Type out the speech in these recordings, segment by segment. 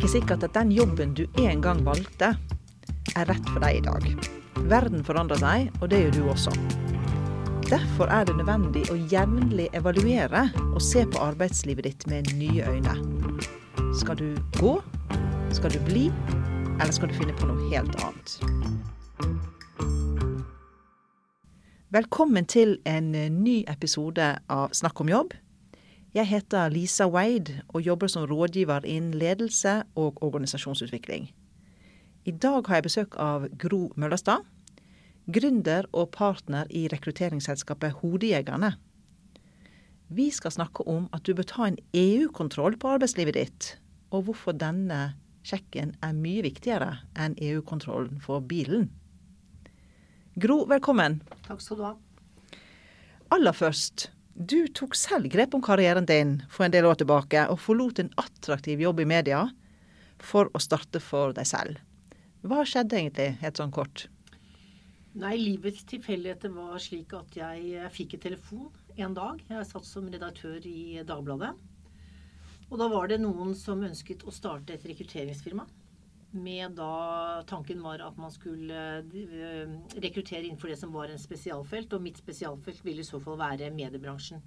ikke sikkert at den jobben du en gang valgte, er rett for deg i dag. Verden forandrer seg, og det gjør du også. Derfor er det nødvendig å jevnlig evaluere og se på arbeidslivet ditt med nye øyne. Skal du gå? Skal du bli? Eller skal du finne på noe helt annet? Velkommen til en ny episode av Snakk om jobb. Jeg heter Lisa Wade og jobber som rådgiver innen ledelse og organisasjonsutvikling. I dag har jeg besøk av Gro Møllerstad, gründer og partner i rekrutteringsselskapet Hodejegerne. Vi skal snakke om at du bør ta en EU-kontroll på arbeidslivet ditt, og hvorfor denne sjekken er mye viktigere enn EU-kontrollen for bilen. Gro, velkommen. Takk skal du ha. Aller først, du tok selv grep om karrieren din for en del år tilbake, og forlot en attraktiv jobb i media for å starte for deg selv. Hva skjedde egentlig, helt sånn kort? Nei, livets tilfeldigheter var slik at jeg fikk en telefon en dag. Jeg satt som redaktør i Dagbladet. Og da var det noen som ønsket å starte et rekrutteringsfirma. Med da tanken var at man skulle eh, rekruttere innenfor det som var en spesialfelt. Og mitt spesialfelt ville i så fall være mediebransjen.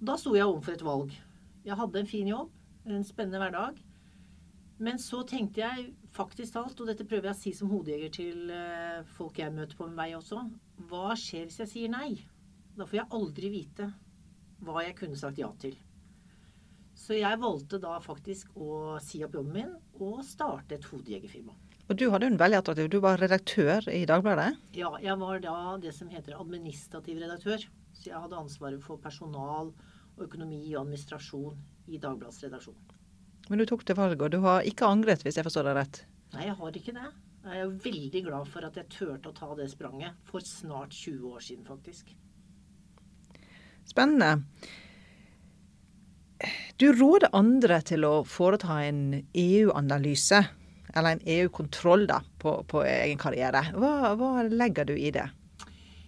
Da sto jeg overfor et valg. Jeg hadde en fin jobb, en spennende hverdag. Men så tenkte jeg faktisk talt, og dette prøver jeg å si som hodejeger til eh, folk jeg møter på min vei også, hva skjer hvis jeg sier nei? Da får jeg aldri vite hva jeg kunne sagt ja til. Så jeg valgte da faktisk å si opp jobben min og starte et hodejegerfirma. Og du hadde jo en veldig attraktiv Du var redaktør i Dagbladet? Ja, jeg var da det som heter administrativ redaktør. Så jeg hadde ansvaret for personal, og økonomi og administrasjon i Dagbladets redaksjon. Men du tok det valget, og du har ikke angret, hvis jeg forstår deg rett? Nei, jeg har ikke det. Jeg er veldig glad for at jeg turte å ta det spranget for snart 20 år siden, faktisk. Spennende. Du råder andre til å foreta en EU-analyse, eller en EU-kontroll, da, på, på, egen karriere. Hva, hva, legger du i det?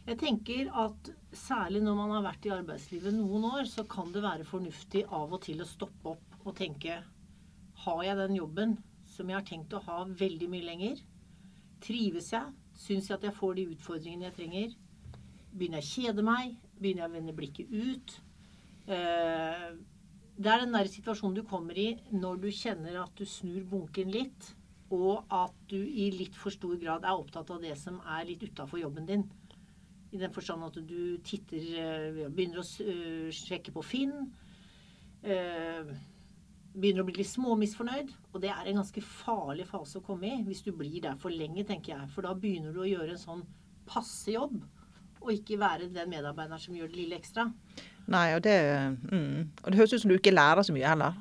Jeg tenker at særlig når man har vært i arbeidslivet noen år, så kan det være fornuftig av og til å stoppe opp og tenke Har jeg den jobben som jeg har tenkt å ha veldig mye lenger? Trives jeg? Syns jeg at jeg får de utfordringene jeg trenger? Begynner jeg å kjede meg? Begynner jeg å vende blikket ut? Eh, det er den der situasjonen du kommer i når du kjenner at du snur bunken litt, og at du i litt for stor grad er opptatt av det som er litt utafor jobben din. I den forstand at du titter eh, Begynner å eh, sjekke på Finn. Eh, begynner å bli litt småmisfornøyd. Og det er en ganske farlig fase å komme i hvis du blir der for lenge, tenker jeg. For da begynner du å gjøre en sånn passe jobb, og ikke være den medarbeideren som gjør det lille ekstra. Nei, og det, mm. og det høres ut som du ikke lærer så mye heller.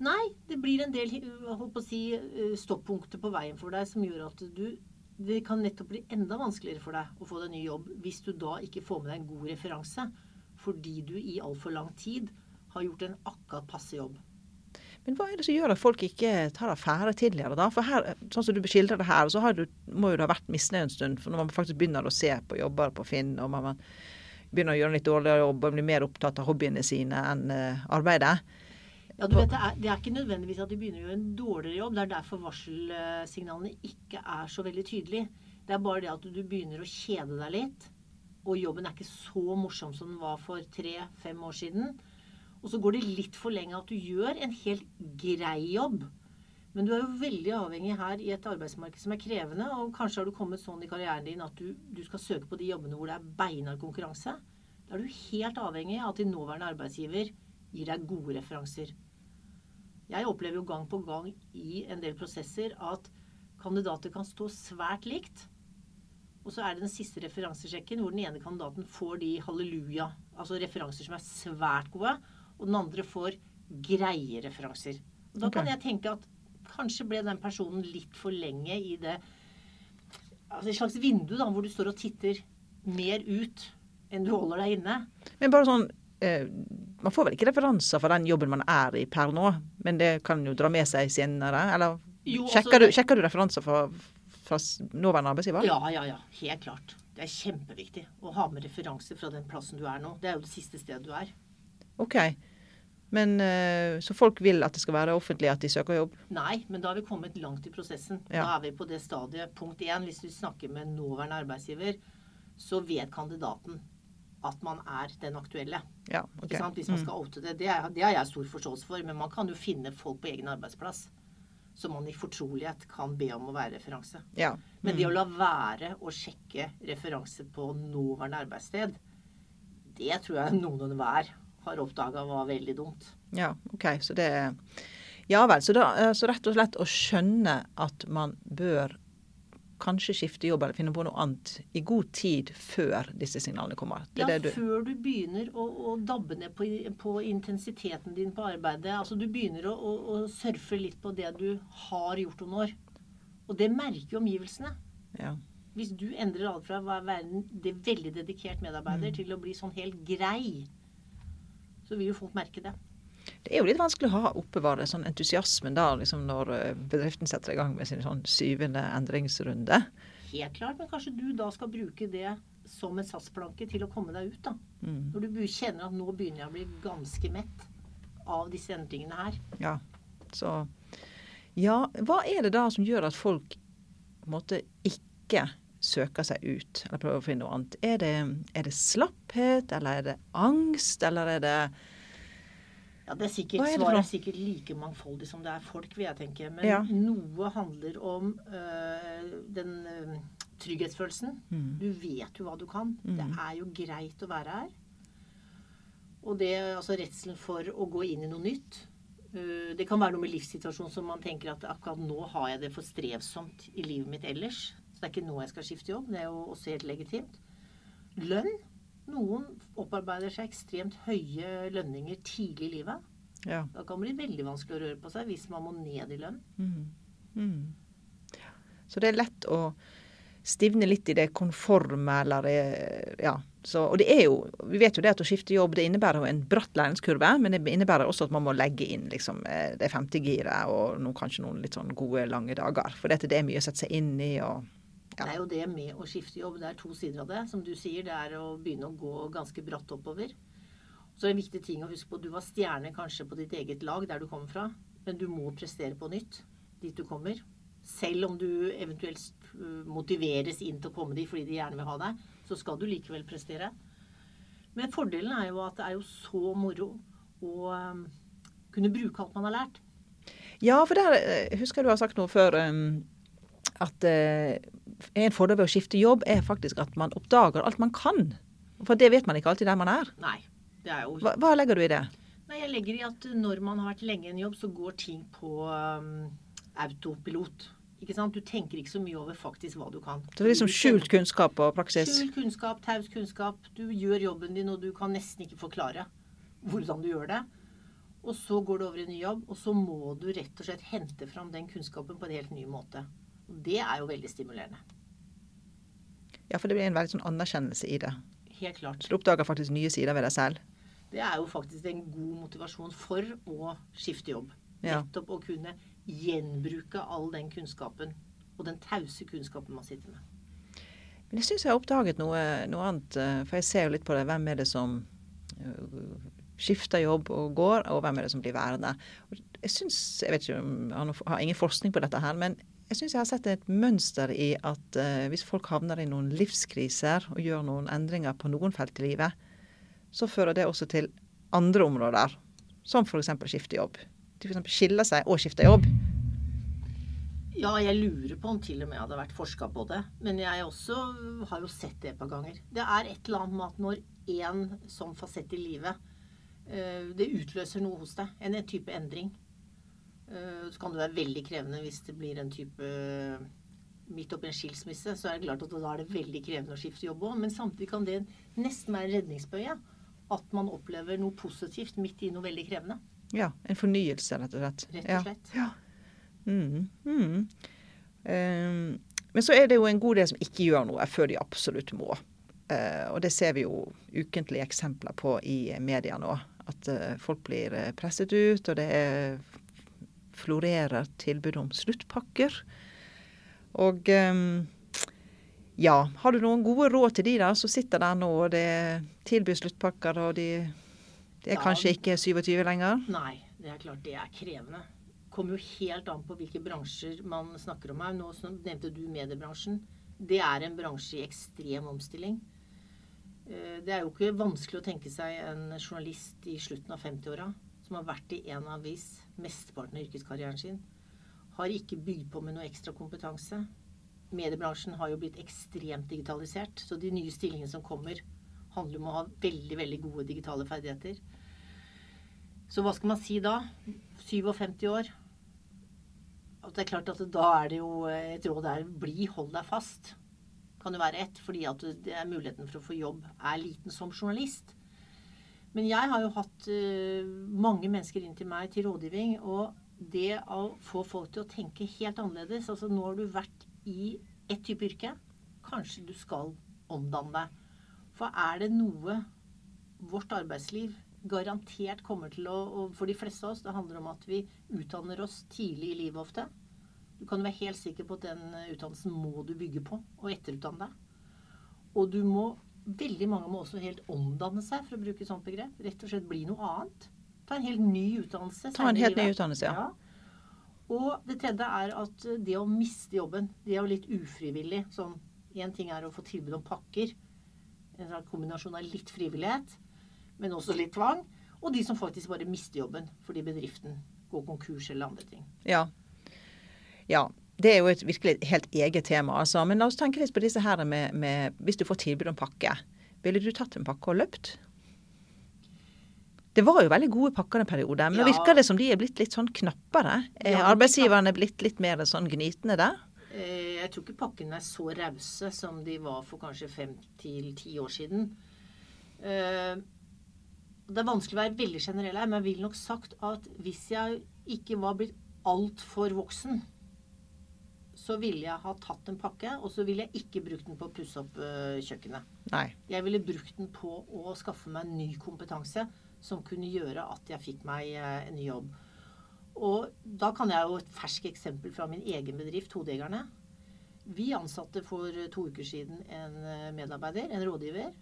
Nei, det blir en del holdt si, eh, stoppunkter på veien for deg som gjør at du Det kan nettopp bli enda vanskeligere for deg å få deg ny jobb hvis du da ikke får med deg en god referanse fordi du i altfor lang tid har gjort en akkurat passe jobb. Men hva er det som gjør at folk ikke tar affære tidligere, da? For her, sånn som du beskildrer det her, så du, må jo det ha vært misnøye en stund. For når man faktisk begynner å se på jobber på Finn, og man, man begynner å gjøre en litt dårligere jobb og blir mer opptatt av hobbyene sine enn uh, arbeidet. Ja, du vet, det er, det er, ikke nødvendigvis at de begynner å gjøre en dårligere jobb. Det er derfor varselsignalene ikke er så veldig tydelige. Det er bare det at du begynner å kjede deg litt, og jobben er ikke så morsom som den var for tre-fem år siden. Og så går det litt for lenge at du gjør en helt grei jobb. Men du er jo veldig avhengig her i et arbeidsmarked som er krevende. Og kanskje har du kommet sånn i karrieren din at du, du skal søke på de jobbene hvor det er beinhard konkurranse. Da er du helt avhengig av at din nåværende arbeidsgiver gir deg gode referanser. Jeg opplever jo gang på gang i en del prosesser at kandidater kan stå svært likt. Og så er det den siste referansesjekken hvor den ene kandidaten får de halleluja, altså referanser som er svært gode, og den andre får greie referanser. Og da kan jeg tenke at kanskje ble den personen litt for lenge i det altså Et slags vindu da, hvor du står og titter mer ut enn du holder deg inne. Men bare sånn eh, Man får vel ikke referanser for den jobben man er i per nå, men det kan jo dra med seg senere? Eller jo, altså, sjekker, du, sjekker, du, referanser fra, fra nåværende arbeidsgiver? Ja, ja, ja. Helt klart. Det er kjempeviktig å ha med referanser fra den plassen du er nå. Det er jo det siste stedet du er. Ok. Men eh, Så folk vil at det skal være offentlig at de søker jobb? Nei, men da har vi kommet langt i prosessen. Ja. Da er vi på det stadiet. Punkt én, hvis du snakker med nåværende arbeidsgiver, så vet kandidaten at man er den aktuelle. Ja, okay. Hvis man skal oute det. Det, er, det har jeg stor forståelse for. Men man kan jo finne folk på egen arbeidsplass som man i fortrolighet kan be om å være referanse. Ja. Men det å la være å sjekke referanse på nåværende arbeidssted, det tror jeg noen og hver har oppdaga var veldig dumt. Ja, OK. Så det Ja vel. Så, da, eh, så rett og slett å skjønne at man bør kanskje skifte jobb eller finne på noe annet i god tid før disse signalene kommer. Det Ja, det du før du begynner å, å dabbe ned på, på intensiteten din på arbeidet. Altså du begynner å, å, å surfe litt på det du har gjort om år. Og det merker jo omgivelsene. Ja. Hvis du endrer alt fra å være en veldig dedikert medarbeider Mm. til å bli sånn helt grei, så vil jo folk merke det. Det er jo litt vanskelig å ha oppbevare sånn entusiasmen da, liksom når eh, bedriften setter i gang med sin sånn syvende endringsrunde. Helt klart, men kanskje du da skal bruke det som en satsplanke til å komme deg ut, da. Mm. Når du kjenner at nå begynner jeg å bli ganske mett av disse endringene her. Ja. Så Ja, hva er det da som gjør at folk måtte ikke søker seg ut, eller prøver å finne noe annet? Er det, er det slapphet, eller er det angst, eller er det Ja, det er sikkert, er det Svaret er sikkert like mangfoldig som det er folk, vil jeg tenke. Men Ja. noe handler om øh, den øh, trygghetsfølelsen. Mm. Du vet jo hva du kan. Det Mm. er jo greit å være her. Og det, altså redselen for å gå inn i noe nytt. øh, det kan være noe med livssituasjonen som man tenker at akkurat nå har jeg det for strevsomt i livet mitt ellers. Så det er ikke nå jeg skal skifte jobb. Det er jo også helt legitimt. Lønn. Noen opparbeider seg ekstremt høye lønninger tidlig i livet. Ja. Da kan det bli veldig vanskelig å røre på seg hvis man må ned i lønn. Mm. Mm. Så det er lett å stivne litt i det konforme, eller Ja. Så, og det er jo Vi vet jo det at å skifte jobb det innebærer jo en bratt læringskurve, men det innebærer også at man må legge inn liksom eh, det femte giret og noen, kanskje noen litt sånn gode, lange dager. For dette, det er mye å sette seg inn i og. Det er jo det med å skifte jobb. Det er to sider av det. Som du sier, det er å begynne å gå ganske bratt oppover. Så en viktig ting å huske på, du var stjerne kanskje på ditt eget lag der du kommer fra, men du må prestere på nytt dit du kommer. Selv om du eventuelt øh, motiveres inn til å komme dit fordi de gjerne vil ha deg, så skal du likevel prestere. Men fordelen er jo at det er jo så moro å kunne bruke alt man har lært. Ja, for der eh, husker du har sagt noe før at eh, en fordel ved å skifte jobb er faktisk at man oppdager alt man kan. For det vet man ikke alltid der man er. Nei, det er jo Hva, hva legger du i det? Nei, jeg legger i at når man har vært lenge i en jobb, så går ting på um, autopilot. Ikke sant? Du tenker ikke så mye over faktisk hva du kan. Så det er liksom skjult kunnskap og praksis? Skjult kunnskap, taus kunnskap. Du gjør jobben din, og du kan nesten ikke forklare hvordan du gjør det. Og så går du over i en ny jobb, og så må du rett og slett hente fram den kunnskapen på en helt ny måte. Og det er jo veldig stimulerende. Ja, for det blir en veldig sånn anerkjennelse i det. Helt klart. Du oppdager faktisk nye sider ved deg selv. Det er jo faktisk en god motivasjon for å skifte jobb. Ja. Nettopp å kunne gjenbruke all den kunnskapen, og den tause kunnskapen man sitter med. Men jeg syns jeg har oppdaget noe, noe annet, eh, for jeg ser jo litt på det. Hvem er det som eh, skifter jobb og går, og hvem er det som blir værende? Jeg synes, jeg vet ikke om, jeg har ingen forskning på dette her, men jeg syns jeg har sett et mønster i at eh, hvis folk havner i noen livskriser og gjør noen endringer på noen felt i livet, så fører det også til andre områder, som f.eks. skifte jobb. De f.eks. skiller seg og skifter jobb. Ja, jeg lurer på om til og med hadde vært forska på det. Men jeg også har jo sett det et par ganger. Det er et eller annet med at når én sånn fasett i livet eh, Det utløser noe hos deg. En, en type endring. Eh, Så kan det være veldig krevende hvis det blir en type Midt oppi en skilsmisse, så er det klart at da er det veldig krevende å skifte jobb òg. Men samtidig kan det nesten være en redningsbøye. At man opplever noe positivt midt i noe veldig krevende. Ja, en fornyelse, rett og slett. Rett og slett. Ja. Mm, mm. Um, men så er det jo en god del som ikke gjør noe før de absolutt må. Uh, og det ser vi jo ukentlige eksempler på i media nå. At uh, folk blir eh, presset ut, og det er, florerer tilbud om sluttpakker. Og ehm, ja, har du noen gode råd til de da som sitter der nå og det tilbyr sluttpakker, og de Det er Ja. kanskje ikke 27 lenger? Nei, det er klart det er krevende. Kommer jo helt an på hvilke bransjer man snakker om her. Nå nevnte du mediebransjen. Det er en bransje i ekstrem omstilling. Eh, Det er jo ikke vanskelig å tenke seg en journalist i slutten av 50-åra som har vært i en avis mesteparten av yrkeskarrieren sin, har ikke bygd på med noe ekstra kompetanse. Mediebransjen har jo blitt ekstremt digitalisert, så de nye stillingene som kommer, handler om å ha veldig, veldig gode digitale ferdigheter. Så hva skal man si da? 57 år. At det er klart at da er det jo et råd der bli, hold deg fast. Kan jo være ett, fordi at muligheten for å få jobb er liten som journalist. Men jeg har jo hatt eh, mange mennesker inn til meg til rådgivning, og det å få folk til å tenke helt annerledes Altså nå har du vært i ett type yrke. Kanskje du skal omdanne deg. For er det noe vårt arbeidsliv garantert kommer til å og For de fleste av oss, det handler om at vi utdanner oss tidlig i livet ofte. Du kan være helt sikker på at den utdannelsen må du bygge på og etterutdanne deg. Og du må Veldig mange må også helt omdanne seg, for å bruke et sånt begrep. Rett og slett bli noe annet. Ta en helt ny utdannelse. Ta en helt ny utdannelse, ja. Og det tredje er at det å miste jobben, det er jo litt ufrivillig. Sånn, Én ting er å få tilbud om pakker. En kombinasjon av litt frivillighet, men også litt tvang. Og de som faktisk bare mister jobben fordi bedriften går konkurs eller andre ting. Ja. ja. Det er jo et virkelig helt eget tema, altså. Men la oss tenke litt på disse her med, med Hvis du får tilbud om pakke, ville du tatt en pakke og løpt? Det var jo veldig gode pakker en periode, men nå virker det som de er blitt litt sånn knappere. Er Ja, arbeidsgiverne er blitt litt mer sånn gnitende der? Eh, Jeg tror ikke pakkene er så rause som de var for kanskje fem til ti år siden. Eh, Det er vanskelig å være veldig generell her, men jeg vil nok sagt at hvis jeg ikke var blitt altfor voksen, så ville jeg ha tatt en pakke, og så ville jeg ikke brukt den på å pusse opp eh, kjøkkenet. Nei. Jeg ville brukt den på å skaffe meg ny kompetanse som kunne gjøre at jeg fikk meg eh, en ny jobb. Og da kan jeg jo et ferskt eksempel fra min egen bedrift, Hodejegerne. Vi ansatte for to uker siden en eh, medarbeider, en rådgiver.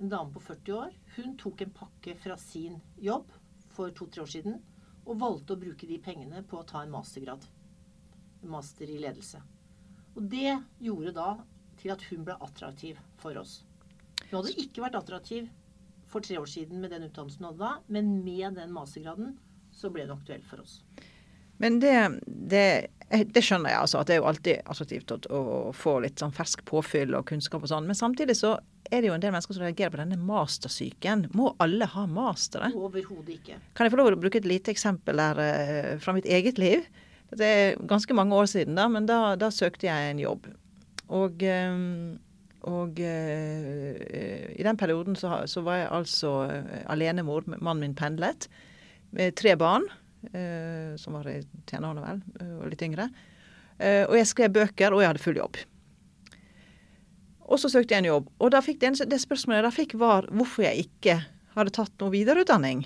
En dame på 40 år. Hun tok en pakke fra sin jobb for to-tre år siden og valgte å bruke de pengene på å ta en mastergrad. Master i ledelse. Og det gjorde da til at hun ble attraktiv for oss. Hun hadde ikke vært attraktiv for tre år siden med den utdannelsen hun hadde da, men med den mastergraden så ble det aktuelt for oss. Men det, det, det skjønner jeg, altså. At det er jo alltid attraktivt å, å få litt sånn fersk påfyll og kunnskap og sånn. Men samtidig så er det jo en del mennesker som reagerer på denne mastersyken. Må alle ha mastere? Overhodet ikke. Kan jeg få lov å bruke et lite eksempel der eh, fra mitt eget liv? Det er ganske mange år siden, da, men da, da søkte jeg en jobb. Og, eh, og eh, i den perioden så, så var jeg altså eh, alenemor. Mannen min pendlet. Med tre barn, som var i tenårene vel, og litt yngre. Og jeg skrev bøker, og jeg hadde full jobb. Og så søkte jeg en jobb. Og det, det spørsmålet jeg da fikk, var hvorfor jeg ikke hadde tatt noe videreutdanning.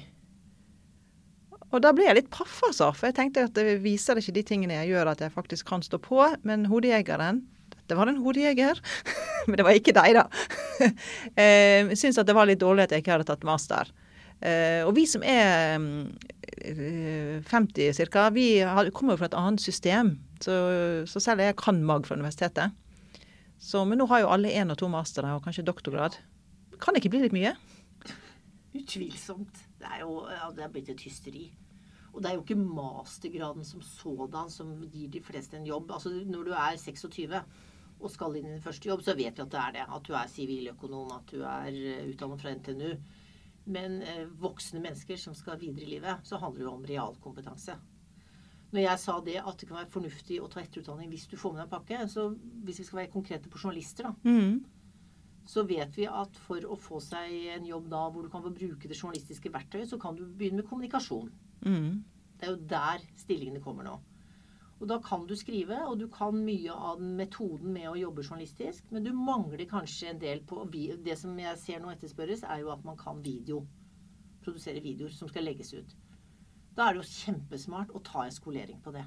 Og da ble jeg litt paff, altså. For jeg tenkte at det viser ikke de tingene jeg gjør, at jeg faktisk kan stå på. Men hodejegeren Dette var en hodejeger. men det var ikke deg, da. eh, Syns at det var litt dårlig at jeg ikke hadde tatt master. Eh, og vi som er mm, eh, 50 ca., vi kommer jo fra et annet system. Så, så selv jeg kan MAG fra universitetet. Så, men nå har jo alle én og to mastere og kanskje doktorgrad. Kan det ikke bli litt mye? Utvilsomt. Det er jo ja, det er blitt et hysteri. Og det er jo ikke mastergraden som sådan som gir de fleste en jobb. Altså Når du er 26 og skal inn i din første jobb, så vet vi at det er det. At du er siviløkonom, at du er eh, utdannet fra NTNU. Men eh, voksne mennesker som skal videre i livet, så handler det jo om realkompetanse. Når jeg sa det at det kan være fornuftig å ta etterutdanning hvis du får med deg en pakke, så hvis vi skal være konkrete på journalister, da, Mm. Så vet vi at for å få seg en jobb da hvor du kan få bruke det journalistiske verktøyet, så kan du begynne med kommunikasjon. Mm. Det er jo der stillingene kommer nå. Og da kan du skrive, og du kan mye av den metoden med å jobbe journalistisk, men du mangler kanskje en del på Det som jeg ser nå etterspørres, er jo at man kan video. Produsere videoer som skal legges ut. Da er det jo kjempesmart å ta en skolering på det.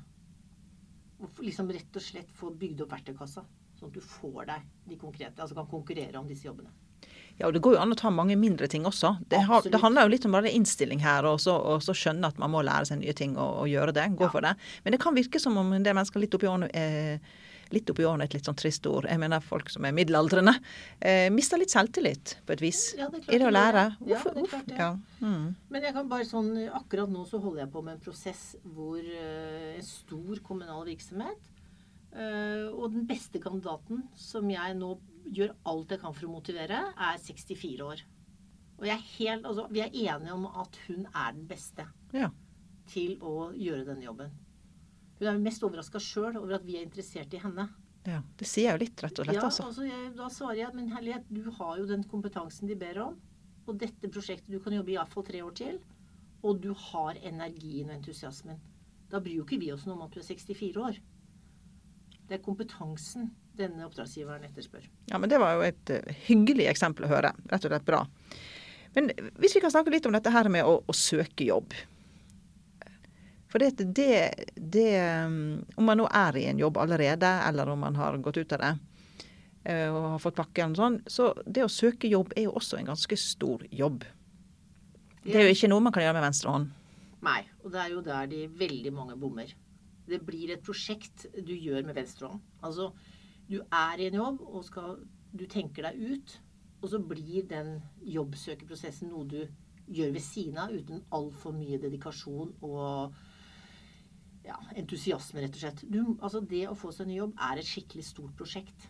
Og liksom rett og slett få bygd opp verktøykassa, sånn at du får deg de konkrete, altså kan konkurrere om disse jobbene. Ja, og det går jo an å ta mange mindre ting også. Det, har, det handler jo litt om bare innstilling her, og så, og så, skjønne at man må lære seg nye ting og, og gjøre det. Gå ja. for det. Men det kan virke som om det mennesker litt oppi årene eh, litt oppi årene et litt sånn trist ord. Jeg mener folk som er middelaldrende. Eh, mister litt selvtillit på et vis. Ja, det er, klart I det å lære. Hvorfor? Ja, det er klart det. Ja. Mm. Men jeg kan bare sånn, akkurat nå så holder jeg på med en prosess hvor eh, en stor kommunal virksomhet og den beste kandidaten som jeg nå gjør alt jeg kan for å motivere, er 64 år. Og er helt, altså, vi er enige om at hun er den beste ja. til å gjøre denne jobben. Hun er mest overraska sjøl over at vi er interessert i henne. Ja, Det sier jeg jo litt, rett og slett. Ja, altså. altså jeg, da svarer jeg at men herlighet, du har jo den kompetansen de ber om. Og dette prosjektet du kan jobbe i iallfall tre år til. Og du har energien og entusiasmen. Da bryr jo ikke vi oss noe om at du er 64 år. Det er kompetansen denne oppdragsgiveren etterspør. Ja, men Det var jo et uh, hyggelig eksempel å høre. Rett og slett bra. Men hvis vi kan snakke litt om dette her med å, å søke jobb. For det, det, det, um, Om man nå er i en jobb allerede, eller om man har gått ut av det eh, og har fått pakke, eller sånn, så det å søke jobb er jo også en ganske stor jobb. Det er jo ikke noe man kan gjøre med venstre hånd. Nei, og det er jo der de veldig mange bommer. Det blir et prosjekt du gjør med venstrehånd. Altså, du er i en jobb, og skal, du tenker deg ut, og så blir den jobbsøkerprosessen noe du gjør ved siden av uten altfor mye dedikasjon og ja, entusiasme, rett og slett. Du, altså det å få seg ny jobb er et skikkelig stort prosjekt.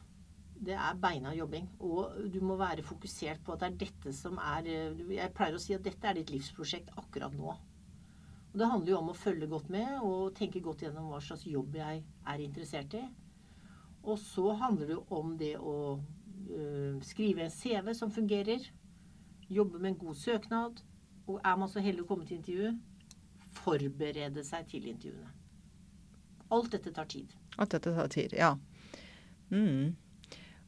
Det er beina jobbing. Og du må være fokusert på at det er dette som er Jeg pleier å si at dette er ditt livsprosjekt akkurat nå. Og det handler jo om å følge godt med og tenke godt gjennom hva slags jobb jeg er interessert i. Og så handler det jo om det å øh, skrive en CV som fungerer. Jobbe med en god søknad. Og er man så heldig å komme til intervju, forberede seg til intervjuene. Alt dette tar tid. Alt dette tar tid, ja. Mm.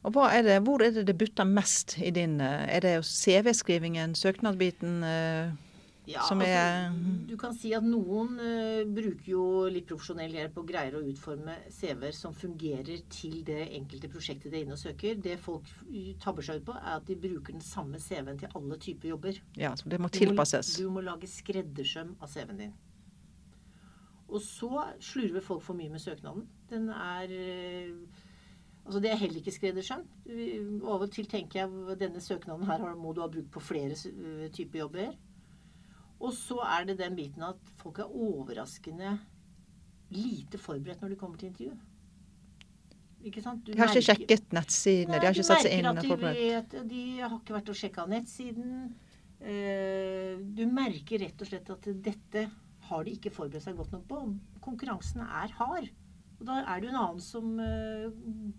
Og er det, Hvor er det det butter mest i din eh, Er det CV-skrivingen, søknadsbiten? Uh, ja, som er altså, Du kan si at noen uh, bruker jo litt profesjonell hjelp og greier å utforme CV-er som fungerer til det enkelte prosjektet de er inne og søker. Det folk tabber seg ut på, er at de bruker den samme CV-en til alle typer jobber. Ja, så det må tilpasses. Du må, du må lage skreddersøm av CV-en din. Og så slurver folk for mye med søknaden. Den er eh, Altså Det er heller ikke skreddersøm. Av og til tenker jeg denne søknaden her må du ha brukt på flere eh, typer jobber. Og så er det den biten at folk er overraskende lite forberedt når de kommer til intervju. Ikke sant? Du de har merker, ikke sjekket nettsidene, de har ikke satt seg inn og forberedt. De, de har ikke vært og sjekka nettsiden. Eh, du merker rett og slett at dette har de ikke forberedt seg godt nok på. Konkurransen er hard. Og da er det jo en annen som eh,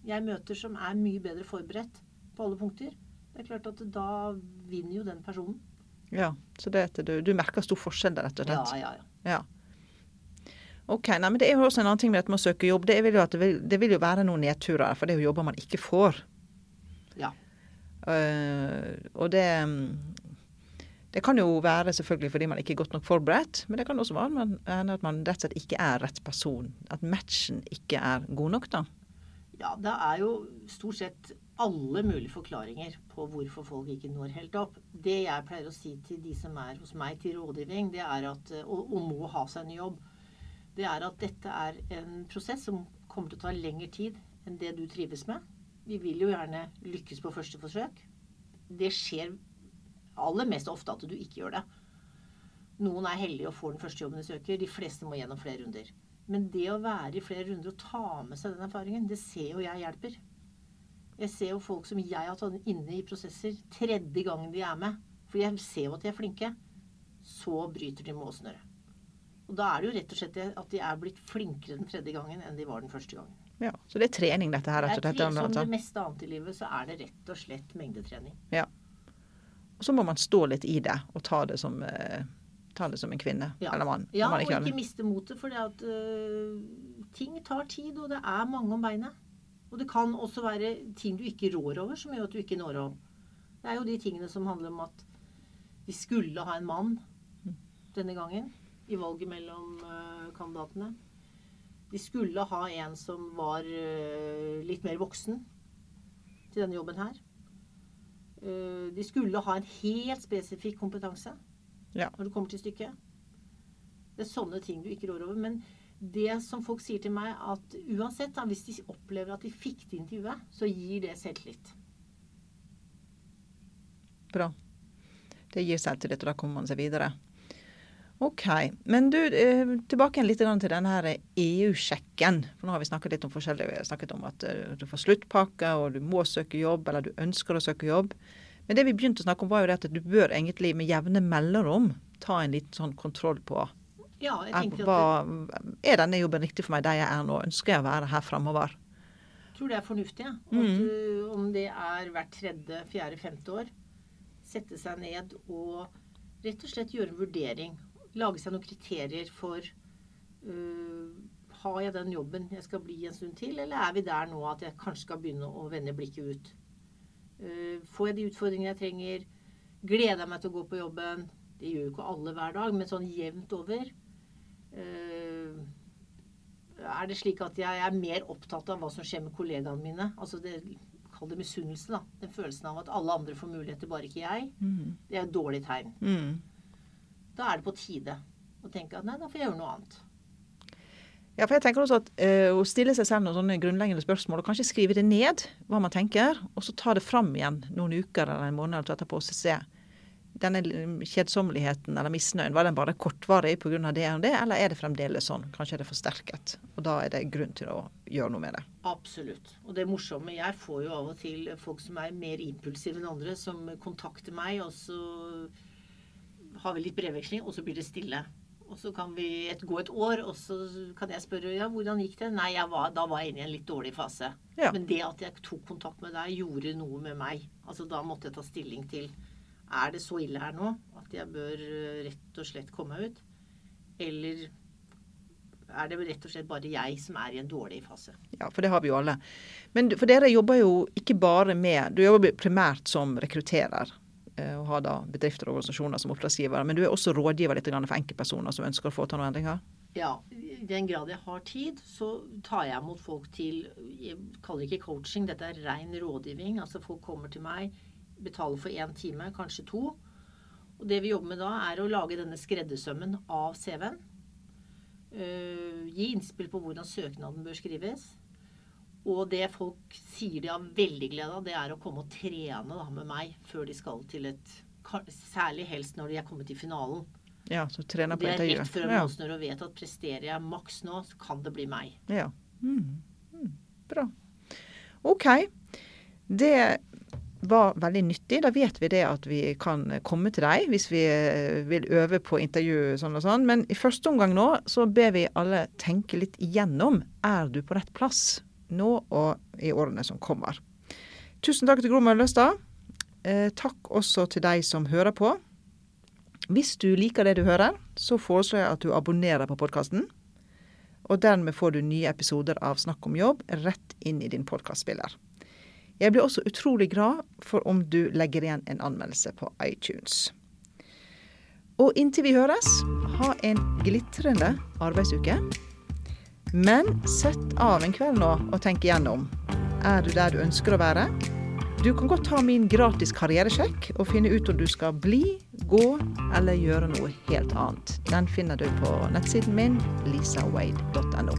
jeg møter som er mye bedre forberedt på alle punkter. Det er klart at da vinner jo den personen. Ja, så det du, du merker stor forskjell der, rett og slett? Ja, ja, ja. ja. Ok, nei, men Det er jo også en annen ting med dette med å søke jobb. Det vil jo, det vil, det vil jo være noen nedturer, for det er jo jobber man ikke får. Ja. Uh, og det det kan jo være selvfølgelig fordi man ikke er godt nok forberedt, men det kan også være at man rett og slett ikke er rett person. At matchen ikke er god nok, da. Ja, det er jo stort sett alle mulige forklaringer på hvorfor folk ikke når helt opp. Det jeg pleier å si til de som er hos meg til rådgivning, det er at, og, og må ha seg en jobb, det er at dette er en prosess som kommer til å ta lengre tid enn det du trives med. Vi vil jo gjerne lykkes på første forsøk. Det skjer aller mest ofte at du ikke gjør det. Noen er heldige og får den første jobben de søker. De fleste må gjennom flere runder. Men det å være i flere runder og ta med seg den erfaringen, det ser jo jeg hjelper. Jeg ser jo folk som jeg har tatt inne i prosesser tredje gangen de er med. For jeg ser jo at de er flinke. Så bryter de målsnøret. Og da er det jo rett og slett at de er blitt flinkere den tredje gangen enn de var den første gangen. Ja, Så det er trening, dette her? Det er Som det meste annet i livet, så er det rett og slett mengdetrening. Ja. Og så må man stå litt i det og ta det som, uh, ta det som en kvinne ja. eller mann. Ja, og ikke miste motet, for det at uh, ting tar tid, og det er mange om beinet. Og det kan også være ting du ikke rår over, som gjør at du ikke når opp. Det er jo de tingene som handler om at vi skulle ha en mann denne gangen i valget mellom uh, kandidatene. De skulle ha en som var uh, litt mer voksen til denne jobben her. Eh, De skulle ha en helt spesifikk kompetanse Ja. når det kommer til stykket. Det er sånne ting du ikke rår over. Men det som folk sier til meg, at uansett, da, hvis de opplever at de fikk det intervjuet, så gir det selvtillit. Bra. Det gir selvtillit, og da kommer man seg videre. OK. Men du, eh, tilbake litt til denne EU-sjekken. For nå har vi snakket litt om forskjellig. Vi har snakket om at eh, du får sluttpakke, og du må søke jobb, eller du ønsker å søke jobb. Men det vi begynte å snakke om, var jo det at du bør egentlig med jevne mellomrom ta en liten sånn kontroll på Ja, jeg er, at hva, er denne jobben riktig for meg der jeg er nå? Ønsker jeg å være her framover? Jeg tror det er fornuftig. Ja. Mm. Du, om det er hvert tredje, fjerde, femte år. Sette seg ned og rett og slett gjøre en vurdering. Lage seg noen kriterier for uh, Har jeg den jobben jeg skal bli en stund til, eller er vi der nå at jeg kanskje skal begynne å vende blikket ut? Uh, får jeg de utfordringene jeg trenger? Gleder jeg meg til å gå på jobben? Det gjør jo ikke alle hver dag, men sånn jevnt over. Uh, er det slik at jeg er mer opptatt av hva som skjer med kollegaene mine? Altså det, Kall det misunnelse, da. Den følelsen av at alle andre får muligheter, bare ikke jeg. Mm. Det er et dårlig tegn. Mm. Da er det på tide å tenke at nei, da får jeg gjøre noe annet. Ja, for jeg tenker også at eh, Å stille seg selv noen sånne grunnleggende spørsmål, og kanskje skrive det ned, hva man tenker, og så ta det fram igjen noen uker eller en måned eller etterpå og se. Denne kjedsommeligheten eller misnøyen, var den bare kortvarig pga. det og det, eller er det fremdeles sånn? Kanskje er det forsterket. Og da er det grunn til å gjøre noe med det. Absolutt. Og det morsomme Jeg får jo av og til folk som er mer impulsive enn andre, som kontakter meg, og så har vi litt brevveksling, og så blir det stille. Og så kan vi et, gå et år, og så kan jeg spørre ja, hvordan gikk det? Nei, jeg var, da var jeg inne i en litt dårlig fase. Ja. Men det at jeg tok kontakt med deg, gjorde noe med meg. Altså Da måtte jeg ta stilling til Er det så ille her nå at jeg bør eh, rett og slett komme meg ut? Eller er det rett og slett bare jeg som er i en dårlig fase? Ja, for det har vi jo alle. Men for dere jobber jo ikke bare med Du jobber primært som rekrutterer. eh, Og har da bedrifter og organisasjoner som oppdragsgivere. Men du er også rådgiver litt for enkeltpersoner som ønsker å til noen endringer? Ja, i den grad jeg har tid, så tar jeg imot folk til Jeg kaller det ikke coaching, dette er ren rådgivning. Altså folk kommer til meg, betaler for én time, kanskje to. Og det vi jobber med da, er å lage denne skreddersømmen av CV-en. Uh, gi innspill på hvordan søknaden bør skrives. Og det folk sier de har veldig glede av, det er å komme og trene da, med meg før de skal til et Særlig helst når de er kommet til finalen. Ja, så trener på intervjuet. Det er rett før Ja. måneden og vet at presterer jeg maks nå, så kan det bli meg. Ja. Mm. Mm. Bra. OK. Det var veldig nyttig. Da vet vi det at vi kan komme til deg hvis vi eh, vil øve på intervju sånn og sånn. Men i første omgang nå så ber vi alle tenke litt igjennom. Er du på rett plass nå og i årene som kommer? Tusen takk til Gro Møllestad. Eh, takk også til deg som hører på. Hvis du liker det du hører, så foreslår jeg at du abonnerer på podkasten. Og dermed får du nye episoder av Snakk om jobb rett inn i din podkastspiller. Jeg blir også utrolig glad for om du legger igjen en anmeldelse på iTunes. Og inntil vi høres, ha en glitrende arbeidsuke. Men sett av en kveld nå og tenk igjennom. Er du der du ønsker å være? Du kan godt ta min gratis karrieresjekk og finne ut om du skal bli, gå eller gjøre noe helt annet. Den finner du på nettsiden min lisawade.no.